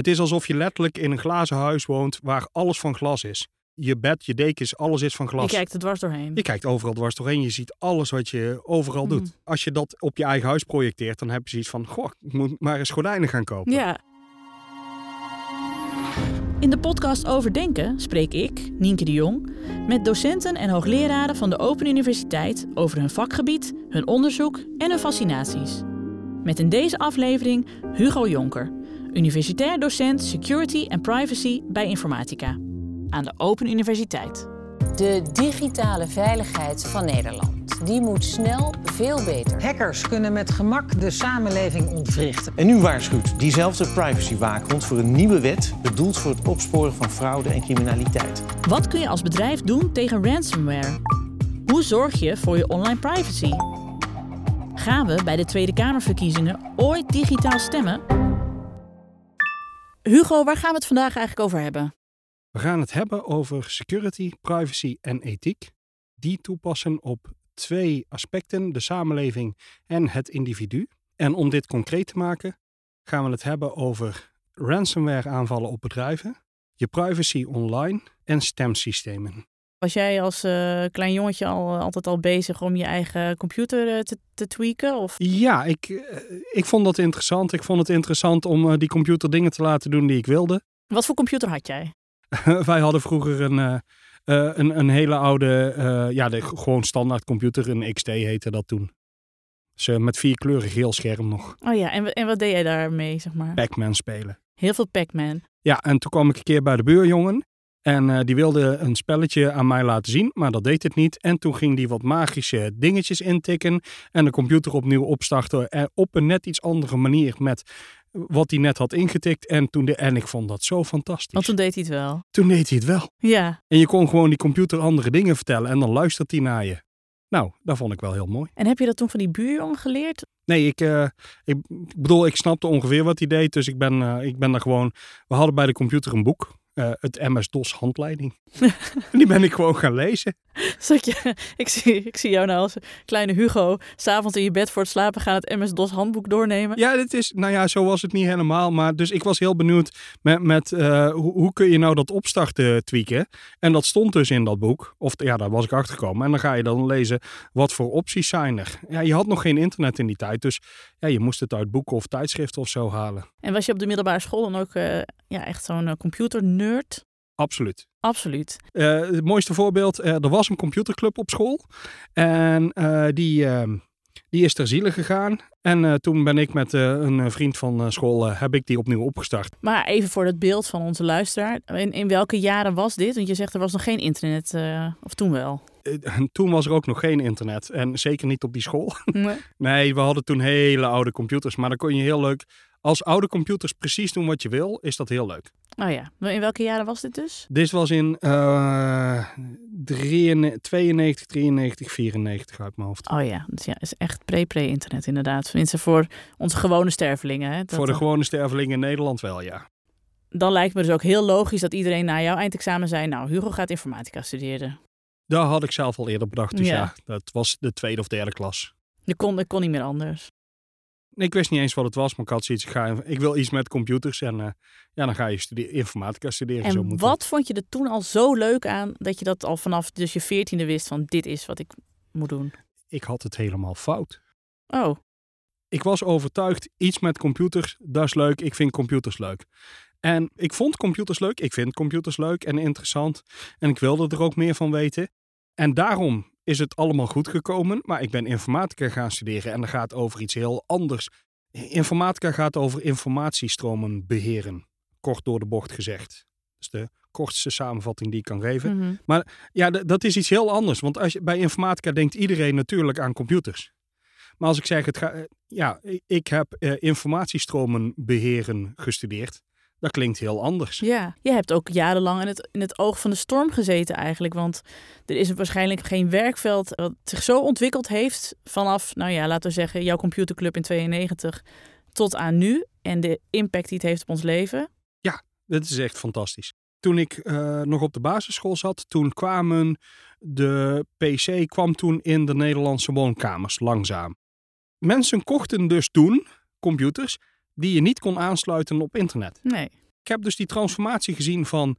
Het is alsof je letterlijk in een glazen huis woont waar alles van glas is. Je bed, je dekens, alles is van Je glas. kijkt er dwars doorheen. Je kijkt overal dwars doorheen. Je ziet alles wat je overal doet. Mm. Als je dat op je eigen huis projecteert, dan heb je zoiets van... Goh, ik moet maar eens gordijnen gaan kopen. Ja. In de podcast Overdenken spreek ik, Nienke de Jong, met docenten en hoogleraren van de Open Universiteit over hun vakgebied, hun onderzoek en hun fascinaties. Met in deze aflevering Hugo Jonker, universitair docent Security en Privacy bij Informatica aan de Open Universiteit. De digitale veiligheid van Nederland. Die moet snel veel beter. Hackers kunnen met gemak de samenleving ontwrichten. En nu waarschuwt diezelfde privacywaakhond voor een nieuwe wet bedoeld voor het opsporen van fraude en criminaliteit. Wat kun je als bedrijf doen tegen ransomware? Hoe zorg je voor je online privacy? Gaan we bij de Tweede Kamerverkiezingen ooit digitaal stemmen? Hugo, waar gaan we het vandaag eigenlijk over hebben? We gaan het hebben over security, privacy en ethiek. Die toepassen op twee aspecten, de samenleving en het individu. En om dit concreet te maken, gaan we het hebben over ransomware aanvallen op bedrijven, je privacy online en stemsystemen. Was jij als eh, klein jongetje al eh, altijd al bezig om je eigen computer eh, te, te tweaken? Of? Ja, ik, ik vond dat interessant. Ik vond het interessant om die computer dingen te laten doen die ik wilde. Wat voor computer had jij? Wij hadden vroeger een, een, een hele oude, ja, de, gewoon standaard computer, een XT heette dat toen. Dus met vier kleuren geel scherm nog. Oh ja, en, en wat deed jij daarmee, zeg maar? Pac-Man spelen. Heel veel Pac-Man. Ja, en toen kwam ik een keer bij de buurjongen. En eh, die wilde een spelletje aan mij laten zien, maar dat deed het niet. En toen ging die wat magische dingetjes intikken. En de computer opnieuw opstarten. eh, op een net iets andere manier met wat hij net had ingetikt. En, toen de, en ik vond dat zo fantastisch. Want toen deed hij het wel. toen deed hij het wel. Ja. En je kon gewoon die computer andere dingen vertellen en dan luistert hij naar je. Nou, dat vond ik wel heel mooi. En heb je dat toen van die buurjongen geleerd? Nee, ik, eh, ik bedoel, ik snapte ongeveer wat hij deed. Dus ik ben, eh, ik ben daar gewoon... We hadden bij de computer een boek. Eh, het MS-DOS handleiding. Die ben ik gewoon gaan lezen. Zat je, ik, zie, ik zie jou nou als kleine Hugo s'avonds in je bed voor het slapen gaan het MS-DOS handboek doornemen. Ja, dit is, nou ja, zo was het niet helemaal. Maar dus ik was heel benieuwd met, met eh, hoe, hoe kun je nou dat opstarten tweaken. En dat stond dus in dat boek. Of ja, daar was ik achter gekomen. En dan ga je dan lezen, wat voor opties zijn er? Ja, je had nog geen internet in die tijd. Dus ja, je moest het uit boeken of tijdschriften of zo halen. En was je op de middelbare school dan ook eh, ja, echt zo'n eh, computernerd? Absoluut. Absoluut. Eh, het mooiste voorbeeld, eh, er was een computerclub op school. En die, ehm, die is ter ziele gegaan. En toen ben ik met een vriend van school, heb ik die opnieuw opgestart. Maar even voor het beeld van onze luisteraar. In, in welke jaren was dit? Want je zegt er was nog geen internet. of toen wel? En toen was er ook nog geen internet. En zeker niet op die school. Nee. nee, we hadden toen hele oude computers. Maar dan kon je heel leuk... Als oude computers precies doen wat je wil, is dat heel leuk. Oh ja. In welke jaren was dit dus? Dit was in eh 93, 92, 93, 94 uit mijn hoofd. Oh ja, dus ja, is echt pre-pre-internet inderdaad. Tenminste voor onze gewone stervelingen. Hè? Dat- Voor de gewone sterveling in Nederland wel, ja. Dan lijkt me dus ook heel logisch dat iedereen na jouw eindexamen zei... nou, Hugo gaat informatica studeren. Dat had ik zelf al eerder bedacht. Dus Ja. ja, dat was de tweede of derde klas. Je kon, ik kon niet meer anders. Ik wist niet eens wat het was, maar ik had zoiets. Ik, ga, ik wil iets met computers en eh, ja, dan ga je studeren, informatica studeren. zo En moet wat vond je er toen al zo leuk aan... dat je dat al vanaf dus je veertiende wist van... dit is wat ik moet doen? Ik had het helemaal fout. Oh, Ik was overtuigd, iets met computers, dat is leuk. Ik vind computers leuk. En ik vond computers leuk. Ik vind computers leuk en interessant. En ik wilde er ook meer van weten. En daarom is het allemaal goed gekomen. Maar ik ben informatica gaan studeren en dat gaat over iets heel anders. Informatica gaat over informatiestromen beheren. Kort door de bocht gezegd. Dat is de kortste samenvatting die ik kan geven. mhm. Ja, d- dat is iets heel anders. Want als je, bij informatica denkt iedereen natuurlijk aan computers. Maar als ik zeg, het ga, eh, ja, ik heb eh, informatiestromen beheren gestudeerd. Dat klinkt heel anders. ja. Je hebt ook jarenlang in het, in het oog van de storm gezeten eigenlijk. Want er is waarschijnlijk geen werkveld wat zich zo ontwikkeld heeft... vanaf, nou ja, laten we zeggen, jouw computerclub in 92 tot aan nu. En de impact die het heeft op ons leven. Dat is echt fantastisch. Toen ik eh, nog op de basisschool zat, toen kwamen de PC kwam toen in de Nederlandse woonkamers langzaam. Mensen kochten dus toen computers die je niet kon aansluiten op internet. Nee. Ik heb dus die transformatie gezien van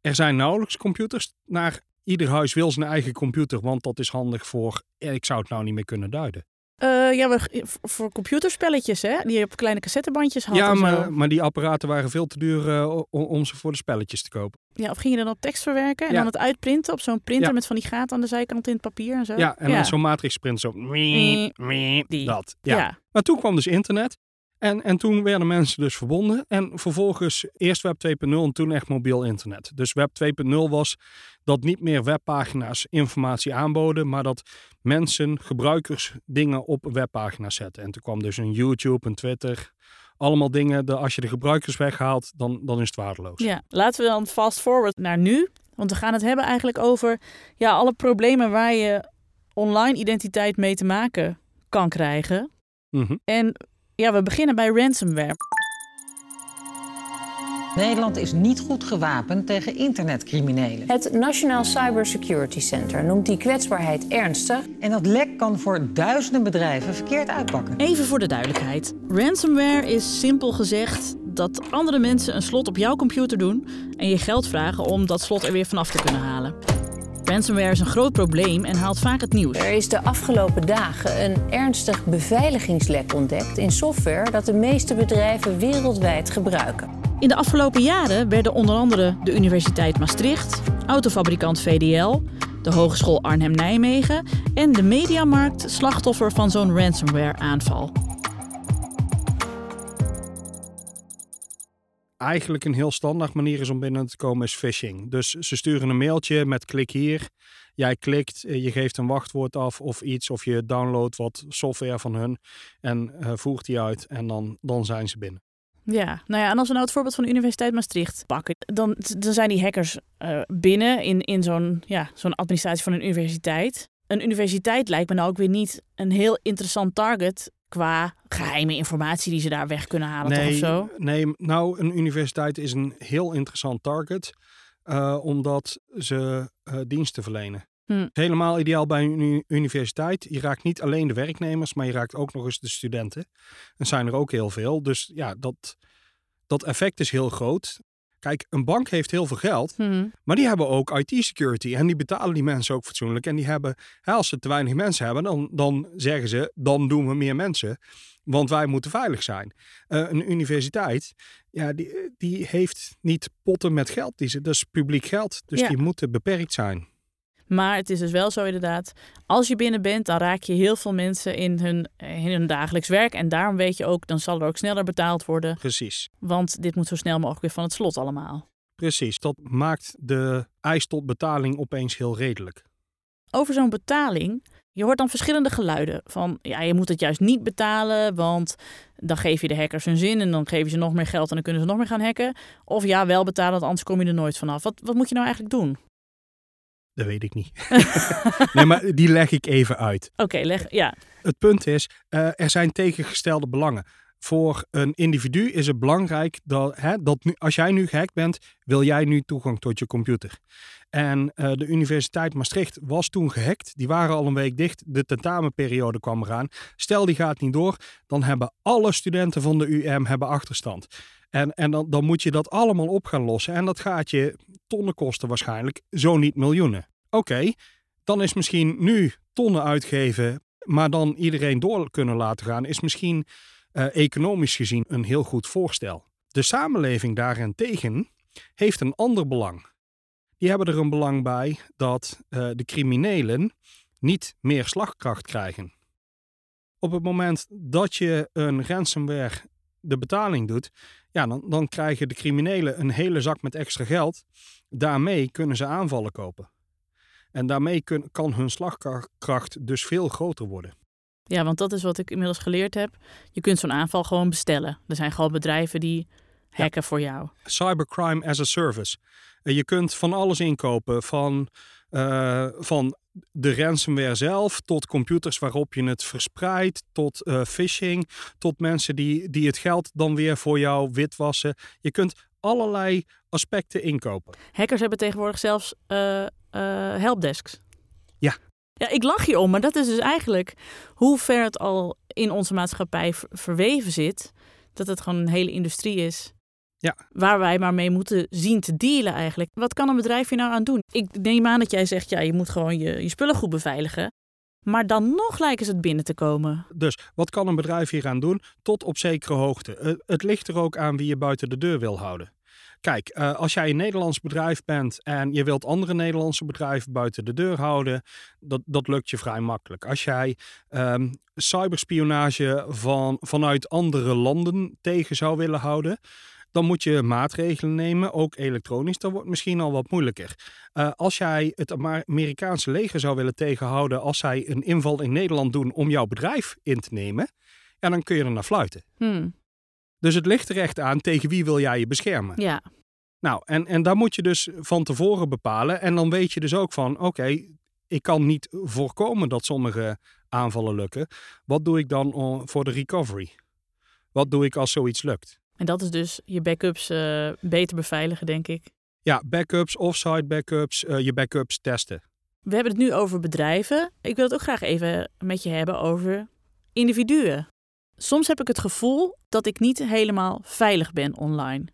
er zijn nauwelijks computers naar ieder huis wil zijn eigen computer, want dat is handig voor, ik zou het nou niet meer kunnen duiden. Uh, ja, voor computerspelletjes, hè? Die je op kleine cassettebandjes had. Ja, maar, maar die apparaten waren veel te duur uh, om ze voor de spelletjes te kopen. Ja, of ging je dan op tekst verwerken en dan het uitprinten op zo'n printer met van die gaten aan de zijkant in het papier en zo? Ja, en dan zo'n matrix print zo. Die. Dat. Ja. Maar toen kwam dus internet. En, en toen werden mensen dus verbonden. En vervolgens eerst Web 2.0 en toen echt mobiel internet. Dus Web 2.0 was dat niet meer webpagina's informatie aanboden, maar dat mensen, gebruikers, dingen op webpagina's zetten. En toen kwam dus een YouTube, een Twitter. Allemaal dingen, de, als je de gebruikers weghaalt, dan, dan is het waardeloos. Ja, laten we dan fast forward naar nu. Want we gaan het hebben eigenlijk over ja, alle problemen waar je online identiteit mee te maken kan krijgen. Mm En ja, we beginnen bij ransomware. Nederland is niet goed gewapend tegen internetcriminelen. Het Nationaal Cybersecurity Center noemt die kwetsbaarheid ernstig. En dat lek kan voor duizenden bedrijven verkeerd uitpakken. Even voor de duidelijkheid. Ransomware is simpel gezegd dat andere mensen een slot op jouw computer doen en je geld vragen om dat slot er weer vanaf te kunnen halen. Ransomware is een groot probleem en haalt vaak het nieuws. Er is de afgelopen dagen een ernstig beveiligingslek ontdekt in software dat de meeste bedrijven wereldwijd gebruiken. In de afgelopen jaren werden onder andere de Universiteit Maastricht, autofabrikant VDL, de Hogeschool Arnhem-Nijmegen en de Mediamarkt slachtoffer van zo'n ransomware-aanval. Eigenlijk een heel standaard manier is om binnen te komen is phishing. Dus ze sturen een mailtje met klik hier. Jij klikt, eh, je geeft een wachtwoord af of iets. Of je downloadt wat software van hun en uh, voert die uit en dan, dan zijn ze binnen. Ja, nou ja, en als we nou het voorbeeld van de Universiteit Maastricht pakken, dan, dan zijn die hackers uh, binnen in, in zo'n ja, zo'n administratie van een universiteit. Een universiteit lijkt me nou ook weer niet een heel interessant target qua geheime informatie die ze daar weg kunnen halen nee, toch of zo? Nee, nou een universiteit is een heel interessant target, uh, omdat ze uh, diensten verlenen. Hm. Helemaal ideaal bij een universiteit. Je raakt niet alleen de werknemers, maar je raakt ook nog eens de studenten. En zijn er ook heel veel. Dus ja, dat, dat effect is heel groot. Kijk, een bank heeft heel veel geld, hmm. maar die hebben ook IT-security. En die betalen die mensen ook fatsoenlijk. En die hebben, als ze te weinig mensen hebben, dan, dan zeggen ze, dan doen we meer mensen. Want wij moeten veilig zijn. Uh, een universiteit, ja, die, die heeft niet potten met geld. Die, dat is publiek geld. Dus Ja. die moeten beperkt zijn. Maar het is dus wel zo inderdaad, als je binnen bent, dan raak je heel veel mensen in hun, in hun dagelijks werk. En daarom weet je ook, dan zal er ook sneller betaald worden. Precies. Want dit moet zo snel mogelijk weer van het slot allemaal. Precies. Dat maakt de eis tot betaling opeens heel redelijk. Over zo'n betaling, je hoort dan verschillende geluiden. Van ja, je moet het juist niet betalen, want dan geef je de hackers hun zin en dan geven ze nog meer geld en dan kunnen ze nog meer gaan hacken. Of ja, wel betalen, want anders kom je er nooit vanaf. Wat, wat moet je nou eigenlijk doen? Dat weet ik niet. nee, maar die leg ik even uit. Oké, leg, ja. Het punt is, uh, er zijn tegengestelde belangen. Voor een individu is het belangrijk dat, hè, dat nu, als jij nu gehackt bent, wil jij nu toegang tot je computer. En uh, de Universiteit Maastricht was toen gehackt. Die waren al een week dicht. De tentamenperiode kwam eraan. Stel die gaat niet door, dan hebben alle studenten van de UM hebben achterstand. En, en dan, dan moet je dat allemaal op gaan lossen. En dat gaat je tonnen kosten waarschijnlijk, zo niet miljoenen. Oké, dan is misschien nu tonnen uitgeven, maar dan iedereen door kunnen laten gaan, is misschien uh, economisch gezien een heel goed voorstel. De samenleving daarentegen heeft een ander belang. Die hebben er een belang bij dat uh, de criminelen niet meer slagkracht krijgen. Op het moment dat je een ransomware de betaling doet, ja, dan, dan krijgen de criminelen een hele zak met extra geld. Daarmee kunnen ze aanvallen kopen. En daarmee kan hun slagkracht dus veel groter worden. Ja, want dat is wat ik inmiddels geleerd heb. Je kunt zo'n aanval gewoon bestellen. Er zijn gewoon bedrijven die hacken ja. voor jou. Cybercrime as a service. Je kunt van alles inkopen. Van, uh, van de ransomware zelf, tot computers waarop je het verspreidt, tot uh, phishing, tot mensen die, die het geld dan weer voor jou witwassen. Je kunt allerlei aspecten inkopen. Hackers hebben tegenwoordig zelfs uh, helpdesks. Ja. Ja, ik lach je om, maar dat is dus eigenlijk hoe ver het al in onze maatschappij verweven zit. Dat het gewoon een hele industrie is. Ja. Waar wij maar mee moeten zien te dealen eigenlijk. Wat kan een bedrijf hier nou aan doen? Ik neem aan dat jij zegt, ja, je moet gewoon je, je spullen goed beveiligen. Maar dan nog lijken ze het binnen te komen. Dus wat kan een bedrijf hier aan doen? Tot op zekere hoogte. Eh, het ligt er ook aan wie je buiten de deur wil houden. Kijk, eh, als jij een Nederlands bedrijf bent en je wilt andere Nederlandse bedrijven buiten de deur houden, dat, dat lukt je vrij makkelijk. Als jij ehm, cyberspionage van, vanuit andere landen tegen zou willen houden, dan moet je maatregelen nemen, ook elektronisch. Dat wordt misschien al wat moeilijker. Uh, als jij het Amerikaanse leger zou willen tegenhouden als zij een inval in Nederland doen om jouw bedrijf in te nemen, ja, dan kun je er naar fluiten. Hmm. Dus het ligt er echt aan tegen wie wil jij je beschermen. Ja, Nou, en, en daar moet je dus van tevoren bepalen. En dan weet je dus ook van, oké, ik kan niet voorkomen dat sommige aanvallen lukken. Wat doe ik dan voor de recovery? Wat doe ik als zoiets lukt? en dat is dus je backups eh, beter beveiligen, denk ik. Ja, backups, offsite backups, eh, je backups testen. We hebben het nu over bedrijven. Ik wil het ook graag even met je hebben over individuen. Soms heb ik het gevoel dat ik niet helemaal veilig ben online.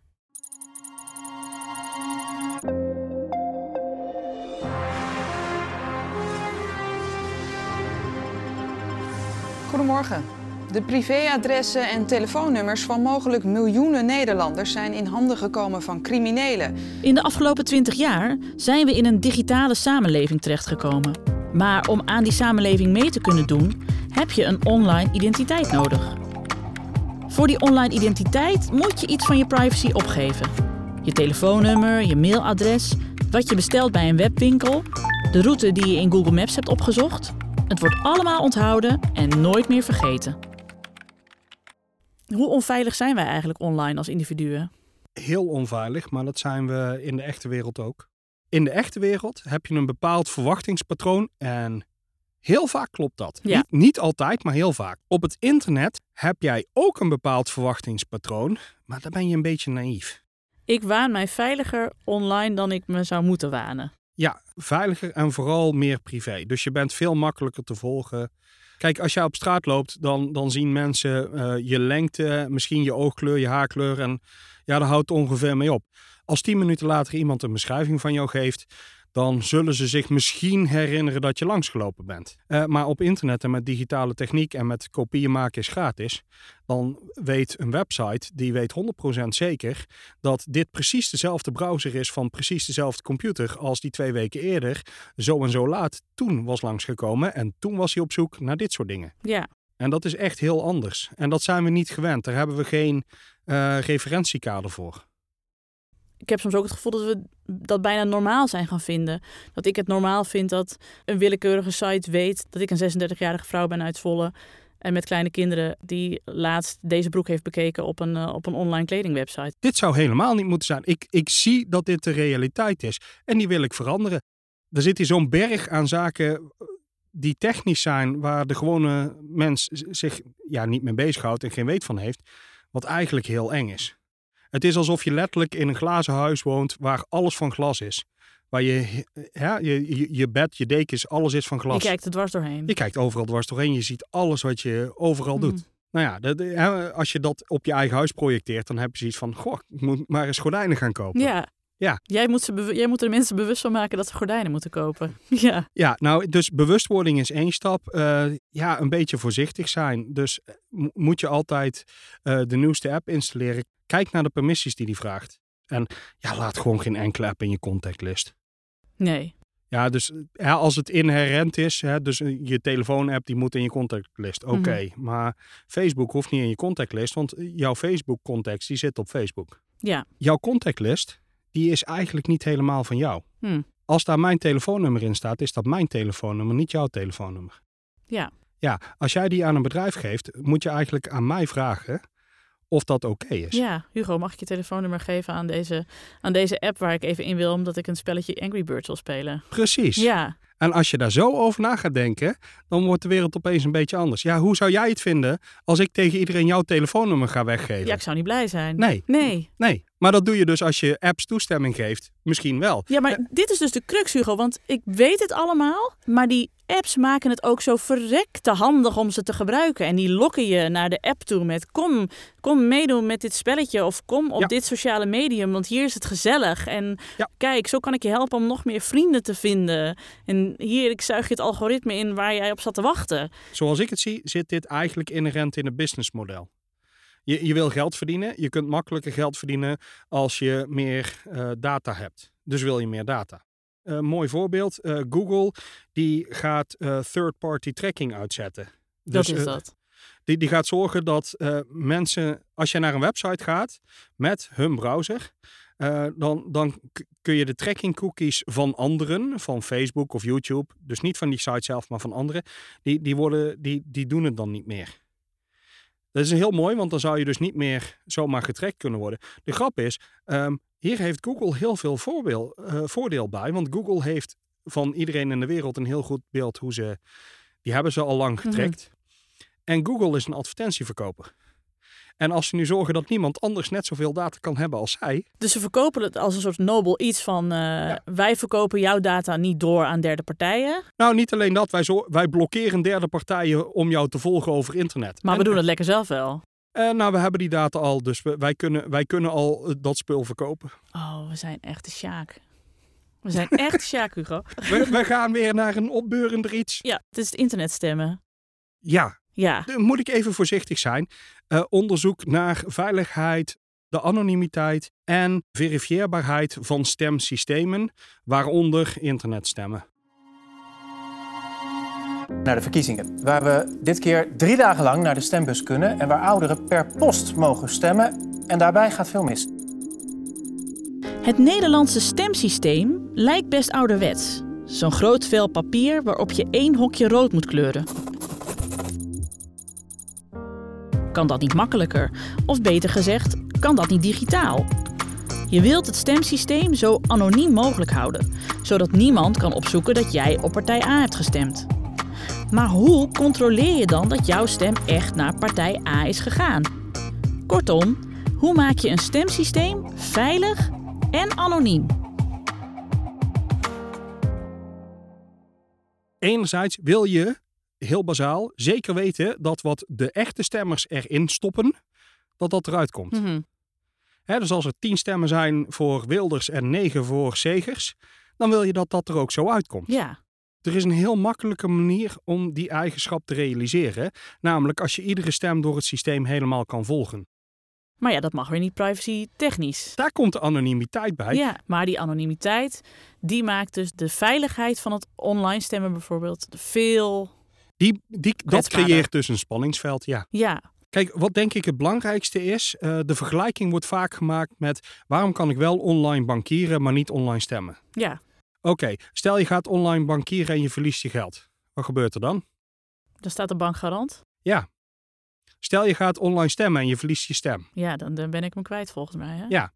Goedemorgen. De privéadressen en telefoonnummers van mogelijk miljoenen Nederlanders zijn in handen gekomen van criminelen. In de afgelopen 20 jaar zijn we in een digitale samenleving terechtgekomen. Maar om aan die samenleving mee te kunnen doen, heb je een online identiteit nodig. Voor die online identiteit moet je iets van je privacy opgeven. Je telefoonnummer, je mailadres, wat je bestelt bij een webwinkel, de route die je in Google Maps hebt opgezocht. Het wordt allemaal onthouden en nooit meer vergeten. Hoe onveilig zijn wij eigenlijk online als individuen? Heel onveilig, maar dat zijn we in de echte wereld ook. In de echte wereld heb je een bepaald verwachtingspatroon en heel vaak klopt dat. Ja. Niet, niet altijd, maar heel vaak. Op het internet heb jij ook een bepaald verwachtingspatroon, maar dan ben je een beetje naïef. Ik waan mij veiliger online dan ik me zou moeten wanen. Ja, veiliger en vooral meer privé. Dus je bent veel makkelijker te volgen. Kijk, als jij op straat loopt, dan, dan zien mensen eh, je lengte, misschien je oogkleur, je haarkleur. En ja, daar houdt het ongeveer mee op. Als tien minuten later iemand een beschrijving van jou geeft, dan zullen ze zich misschien herinneren dat je langsgelopen bent. Eh, maar op internet en met digitale techniek en met kopieën maken is gratis. Dan weet een website, die weet 100% zeker dat dit precies dezelfde browser is van precies dezelfde computer als die twee weken eerder zo en zo laat toen was langsgekomen en toen was hij op zoek naar dit soort dingen. Ja, En dat is echt heel anders. En dat zijn we niet gewend. Daar hebben we geen eh, referentiekader voor. Ik heb soms ook het gevoel dat we dat bijna normaal zijn gaan vinden. Dat ik het normaal vind dat een willekeurige site weet dat ik een 36-jarige vrouw ben uit Zwolle. En met kleine kinderen die laatst deze broek heeft bekeken op een, eh, op een online kledingwebsite. Dit zou helemaal niet moeten zijn. Ik, ik zie dat dit de realiteit is. En die wil ik veranderen. Er zit hier zo'n berg aan zaken eh, die technisch zijn, waar de gewone mens zich ja, niet mee bezighoudt en geen weet van heeft. Wat eigenlijk heel eng is. Het is alsof je letterlijk in een glazen huis woont waar alles van glas is. Waar je, ja, je, je, je bed, je dekens, alles is van Je glas. kijkt er dwars doorheen. Je kijkt overal dwars doorheen. Je ziet alles wat je overal doet. Mm. Nou ja, dat- als je dat op je eigen huis projecteert, dan heb je zoiets van: Goh, ik moet maar eens gordijnen gaan kopen. Ja. Ja. Jij moet, ze jij moet er de mensen bewust van maken dat ze gordijnen moeten kopen. Ja. Ja, nou, dus bewustwording is één stap. Eh, ja, een beetje voorzichtig zijn. Dus eh, mo- moet je altijd eh, de nieuwste app installeren. Kijk naar de permissies die die vraagt. En ja, laat gewoon geen enkele app in je contactlist. Nee. Ja, dus ja, als het inherent is, hè, dus eh, je telefoonapp die moet in je contactlist. Oké, maar Facebook hoeft niet in je contactlist, want jouw Facebook-context die zit op Facebook. Ja. Jouw contactlist, die is eigenlijk niet helemaal van jou. Hm. Als daar mijn telefoonnummer in staat, is dat mijn telefoonnummer, niet jouw telefoonnummer. Ja. Ja, als jij die aan een bedrijf geeft, moet je eigenlijk aan mij vragen of dat oké is. Ja, Hugo, mag ik je telefoonnummer geven aan deze, aan deze app waar ik even in wil, omdat ik een spelletje Angry Birds wil spelen? Precies. Ja. En als je daar zo over na gaat denken, dan wordt de wereld opeens een beetje anders. Ja, hoe zou jij het vinden als ik tegen iedereen jouw telefoonnummer ga weggeven? ja, ik zou niet blij zijn. Nee, Nee. nee. Maar dat doe je dus als je apps toestemming geeft. Misschien wel. Ja, maar dit is dus de crux, Hugo. Want ik weet het allemaal, maar die apps maken het ook zo verrekte handig om ze te gebruiken. En die lokken je naar de app toe met kom, kom meedoen met dit spelletje of kom op Ja. dit sociale medium, want hier is het gezellig. En Ja. kijk, zo kan ik je helpen om nog meer vrienden te vinden. En hier, ik zuig je het algoritme in waar jij op zat te wachten. Zoals ik het zie, zit dit eigenlijk inherent in het businessmodel. Je, je wil geld verdienen. Je kunt makkelijker geld verdienen als je meer eh, data hebt. Dus wil je meer data. Een mooi voorbeeld. eh, Google die gaat eh, third-party tracking uitzetten. Dat Dus, is eh, dat. Die, die gaat zorgen dat eh, mensen, als je naar een website gaat met hun browser, eh, dan, dan kun je de tracking cookies van anderen, van Facebook of YouTube, dus niet van die site zelf, maar van anderen, die, die, worden, die, die doen het dan niet meer. Dat is heel mooi, want dan zou je dus niet meer zomaar getrackt kunnen worden. De grap is, ehm, hier heeft Google heel veel voorbeeld, eh, voordeel bij, want Google heeft van iedereen in de wereld een heel goed beeld hoe ze, die hebben ze al lang getrackt. En Google is een advertentieverkoper. En als ze nu zorgen dat niemand anders net zoveel data kan hebben als zij. Dus ze verkopen het als een soort nobel iets van eh, wij verkopen jouw data niet door aan derde partijen. Nou, niet alleen dat, wij, zo, wij blokkeren derde partijen om jou te volgen over internet. Maar En, we doen het lekker zelf wel. eh, nou, we hebben die data al, dus we- wij, kunnen, wij kunnen al eh, dat spul verkopen. Oh, we zijn echt de Sjaak. We zijn echt Sjaak, Hugo. We, we gaan weer naar een opbeurender iets. Ja, het is het internet stemmen. Ja, Ja, dan moet ik even voorzichtig zijn. Eh, onderzoek naar veiligheid, de anonimiteit en verifieerbaarheid van stemsystemen, waaronder internetstemmen. Naar de verkiezingen, waar we dit keer drie dagen lang naar de stembus kunnen en waar ouderen per post mogen stemmen. En daarbij gaat veel mis. het Nederlandse stemsysteem lijkt best ouderwets. Zo'n groot vel papier waarop je één hokje rood moet kleuren. Kan dat niet makkelijker? Of beter gezegd, kan dat niet digitaal? Je wilt het stemsysteem zo anoniem mogelijk houden, zodat niemand kan opzoeken dat jij op partij A hebt gestemd. Maar hoe controleer je dan dat jouw stem echt naar partij A is gegaan? Kortom, hoe maak je een stemsysteem veilig en anoniem? Enerzijds wil je, heel bazaal, zeker weten dat wat de echte stemmers erin stoppen, dat dat eruit komt. Mhm. Dus als er tien stemmen zijn voor Wilders en negen voor Segers, dan wil je dat dat er ook zo uitkomt. Ja, Er is een heel makkelijke manier om die eigenschap te realiseren. Namelijk als je iedere stem door het systeem helemaal kan volgen. maar ja, dat mag weer niet privacy technisch. Daar komt de anonimiteit bij. Ja, maar die anonimiteit, die maakt dus de veiligheid van het online stemmen bijvoorbeeld veel... Die, die, dat creëert dus een spanningsveld, ja. Ja, Kijk, wat denk ik het belangrijkste is, eh, de vergelijking wordt vaak gemaakt met waarom kan ik wel online bankieren, maar niet online stemmen. ja, Oké, stel je gaat online bankieren en je verliest je geld. Wat gebeurt er dan? daar staat de bank garant. Stel je gaat online stemmen en je verliest je stem. Ja, dan, dan ben ik hem kwijt volgens mij. Hè? Ja.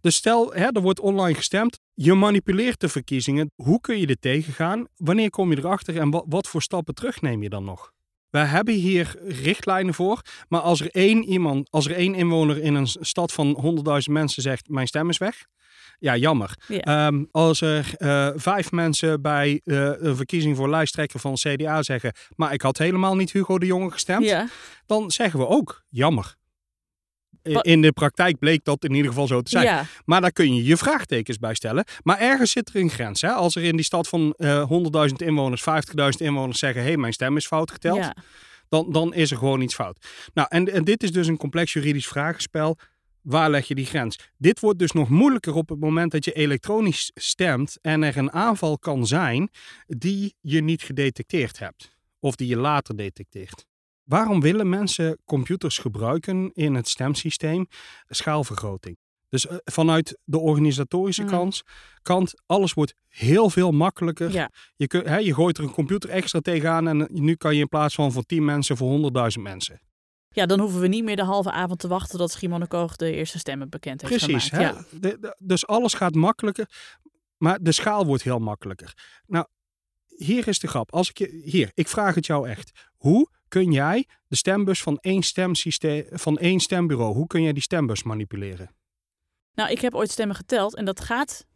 Dus stel, hè, er wordt online gestemd. Je manipuleert de verkiezingen. Hoe kun je dit tegengaan? Wanneer kom je erachter en wat, wat voor stappen terug neem je dan nog? Wij hebben hier richtlijnen voor. Maar als er één iemand, als er één inwoner in een stad van 100.000 mensen zegt: Mijn stem is weg. Ja, jammer. Ja. Ehm, als er eh, vijf mensen bij eh, een verkiezing voor lijsttrekker van CDA zeggen: Maar ik had helemaal niet Hugo de Jonge gestemd ja. dan zeggen we ook jammer. Wa- In de praktijk bleek dat in ieder geval zo te zijn. ja. Maar daar kun je je vraagtekens bij stellen. Maar ergens zit er een grens. Hè? Als er in die stad van eh 100.000 inwoners, 50.000 inwoners zeggen: hé, hey, mijn stem is fout geteld. ja. Dan, dan is er gewoon iets fout. Nou, en, en dit is dus een complex juridisch vragenspel. Waar leg je die grens? Dit wordt dus nog moeilijker op het moment dat je elektronisch stemt en er een aanval kan zijn die je niet gedetecteerd hebt. Of die je later detecteert. Waarom willen mensen computers gebruiken in het stemsysteem? Schaalvergroting. Dus eh, vanuit de organisatorische Mhm. kant, kant, alles wordt heel veel makkelijker. Ja. Je, kun, hè, je gooit er een computer extra tegenaan en eh, nu kan je in plaats van voor 10 mensen voor 100.000 mensen. Ja, dan hoeven we niet meer de halve avond te wachten tot Schimon Koog de eerste stemmen bekend heeft Precies. gemaakt. Hè? Ja. De- de- dus alles gaat makkelijker, maar de schaal wordt heel makkelijker. Nou, hier is de grap. Als ik je, hier, ik vraag het jou echt. Hoe kun jij de stembus van één, stemsysteem, van één stembureau, hoe kun jij die stembus manipuleren? Nou, ik heb ooit stemmen geteld en dat gaat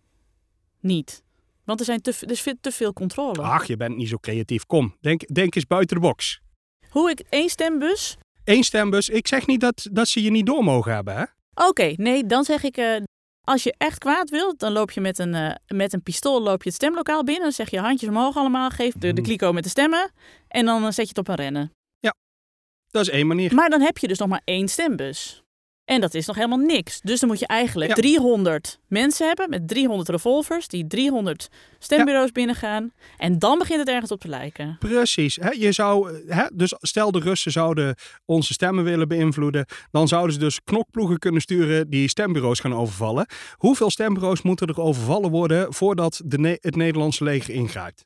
niet. Want er, zijn te, er is veel- te veel controle. Ach, je bent niet zo creatief. Kom, denk, denk eens buiten de box. Hoe ik één stembus. Eén stembus. Ik zeg niet dat, dat ze je niet door mogen hebben, hè? Oké, nee, dan zeg ik. eh, als je echt kwaad wilt, dan loop je met een, eh, met een pistool loop je het stemlokaal binnen. Dan zeg je handjes omhoog allemaal. Geef de, de Mhm. kliko met de stemmen. En dan eh, zet je het op een rennen. Dat is één manier. Maar dan heb je dus nog maar één stembus. En dat is nog helemaal niks. Dus dan moet je eigenlijk Ja. 300 mensen hebben met 300 revolvers die 300 stembureaus binnengaan. En dan begint het ergens op te lijken. Precies. Hè? Je zou, eh, hè? Dus stel de Russen zouden onze stemmen willen beïnvloeden. Dan zouden ze dus knokploegen kunnen sturen die stembureaus gaan overvallen. Hoeveel stembureaus moeten er overvallen worden voordat de Ne- het Nederlandse leger ingrijpt?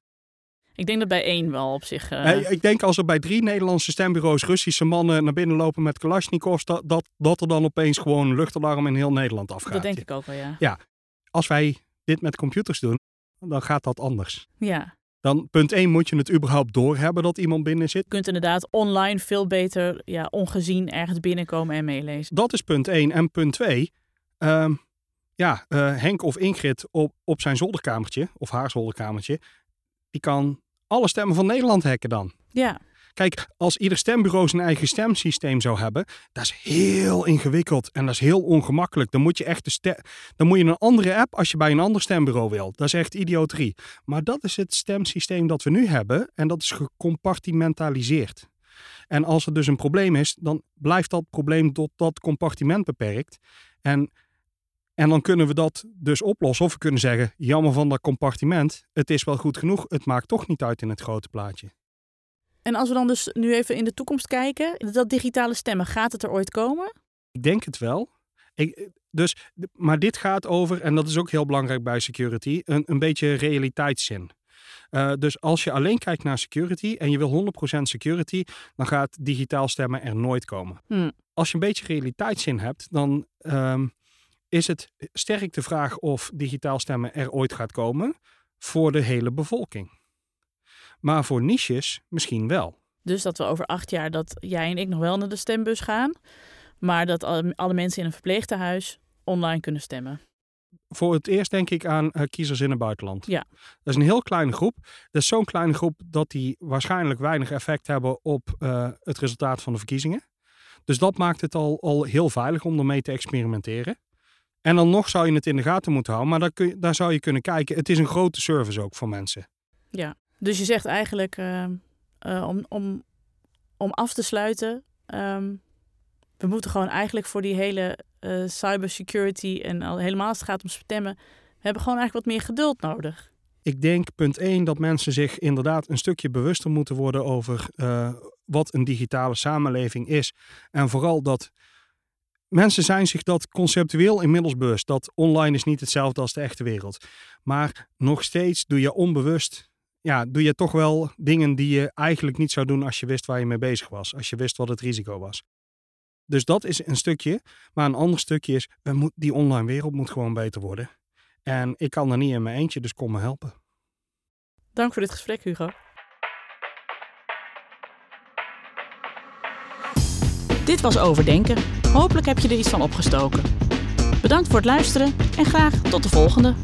Ik denk dat bij één wel op zich. eh, Hè, Ik denk als er bij drie Nederlandse stembureaus Russische mannen naar binnen lopen met Kalashnikovs, dat, dat, dat er dan opeens gewoon een luchtalarm in heel Nederland afgaat. dat denk ik ook wel, ja. Als wij dit met computers doen, dan gaat dat anders. Ja. Dan punt 1 moet je het überhaupt doorhebben dat iemand binnen zit. Je kunt inderdaad online veel beter ja, ongezien ergens binnenkomen en meelezen. Dat is punt 1. En punt 2. ja, eh, Henk of Ingrid op, op zijn zolderkamertje, of haar zolderkamertje, die kan alle stemmen van Nederland hacken dan. Ja, Kijk, als ieder stembureau zijn eigen stemsysteem zou hebben, dat is heel ingewikkeld en dat is heel ongemakkelijk. Dan moet je echt de dan moet je een andere app als je bij een ander stembureau wil. Dat is echt idioterie. Maar dat is het stemsysteem dat we nu hebben en dat is gecompartimentaliseerd. En als er dus een probleem is, dan blijft dat probleem tot dat compartiment beperkt. En, en dan kunnen we dat dus oplossen. Of we kunnen zeggen, jammer van dat compartiment, het is wel goed genoeg, het maakt toch niet uit in het grote plaatje. en als we dan dus nu even in de toekomst kijken, dat digitale stemmen, gaat het er ooit komen? Ik denk het wel. Ik, dus, maar dit gaat over, en dat is ook heel belangrijk bij security, een, een beetje realiteitszin. Eh, dus als je alleen kijkt naar security en je wil 100% security, dan gaat digitaal stemmen er nooit komen. Hmm. Als je een beetje realiteitszin hebt, dan ehm, is het sterk de vraag of digitaal stemmen er ooit gaat komen voor de hele bevolking. Maar voor niches misschien wel. Dus dat we over acht jaar dat jij en ik nog wel naar de stembus gaan, maar dat alle, mensen in een verpleegtehuis online kunnen stemmen. voor het eerst denk ik aan eh, kiezers in het buitenland. Ja. Dat is een heel kleine groep. Dat is zo'n kleine groep dat die waarschijnlijk weinig effect hebben op eh, het resultaat van de verkiezingen. Dus dat maakt het al, al heel veilig om ermee te experimenteren. En dan nog zou je het in de gaten moeten houden, maar daar, kun je, daar zou je kunnen kijken. Het is een grote service ook voor mensen. Ja, dus je zegt eigenlijk eh, eh, om, om, om af te sluiten, ehm, we moeten gewoon eigenlijk voor die hele eh, cybersecurity en al, helemaal als het gaat om stemmen, we hebben gewoon eigenlijk wat meer geduld nodig. Ik denk punt 1 dat mensen zich inderdaad een stukje bewuster moeten worden over eh, wat een digitale samenleving is. En vooral dat mensen zijn zich dat conceptueel inmiddels bewust. Dat online is niet hetzelfde als de echte wereld. Maar nog steeds doe je onbewust, ja, doe je toch wel dingen die je eigenlijk niet zou doen als je wist waar je mee bezig was. Als je wist wat het risico was. Dus dat is een stukje. Maar een ander stukje is, we die online wereld moet gewoon beter worden. En ik kan er niet in mijn eentje, dus kom me helpen. Dank voor dit gesprek, Hugo. Dit was Overdenken. Hopelijk heb je er iets van opgestoken. Bedankt voor het luisteren en graag tot de volgende.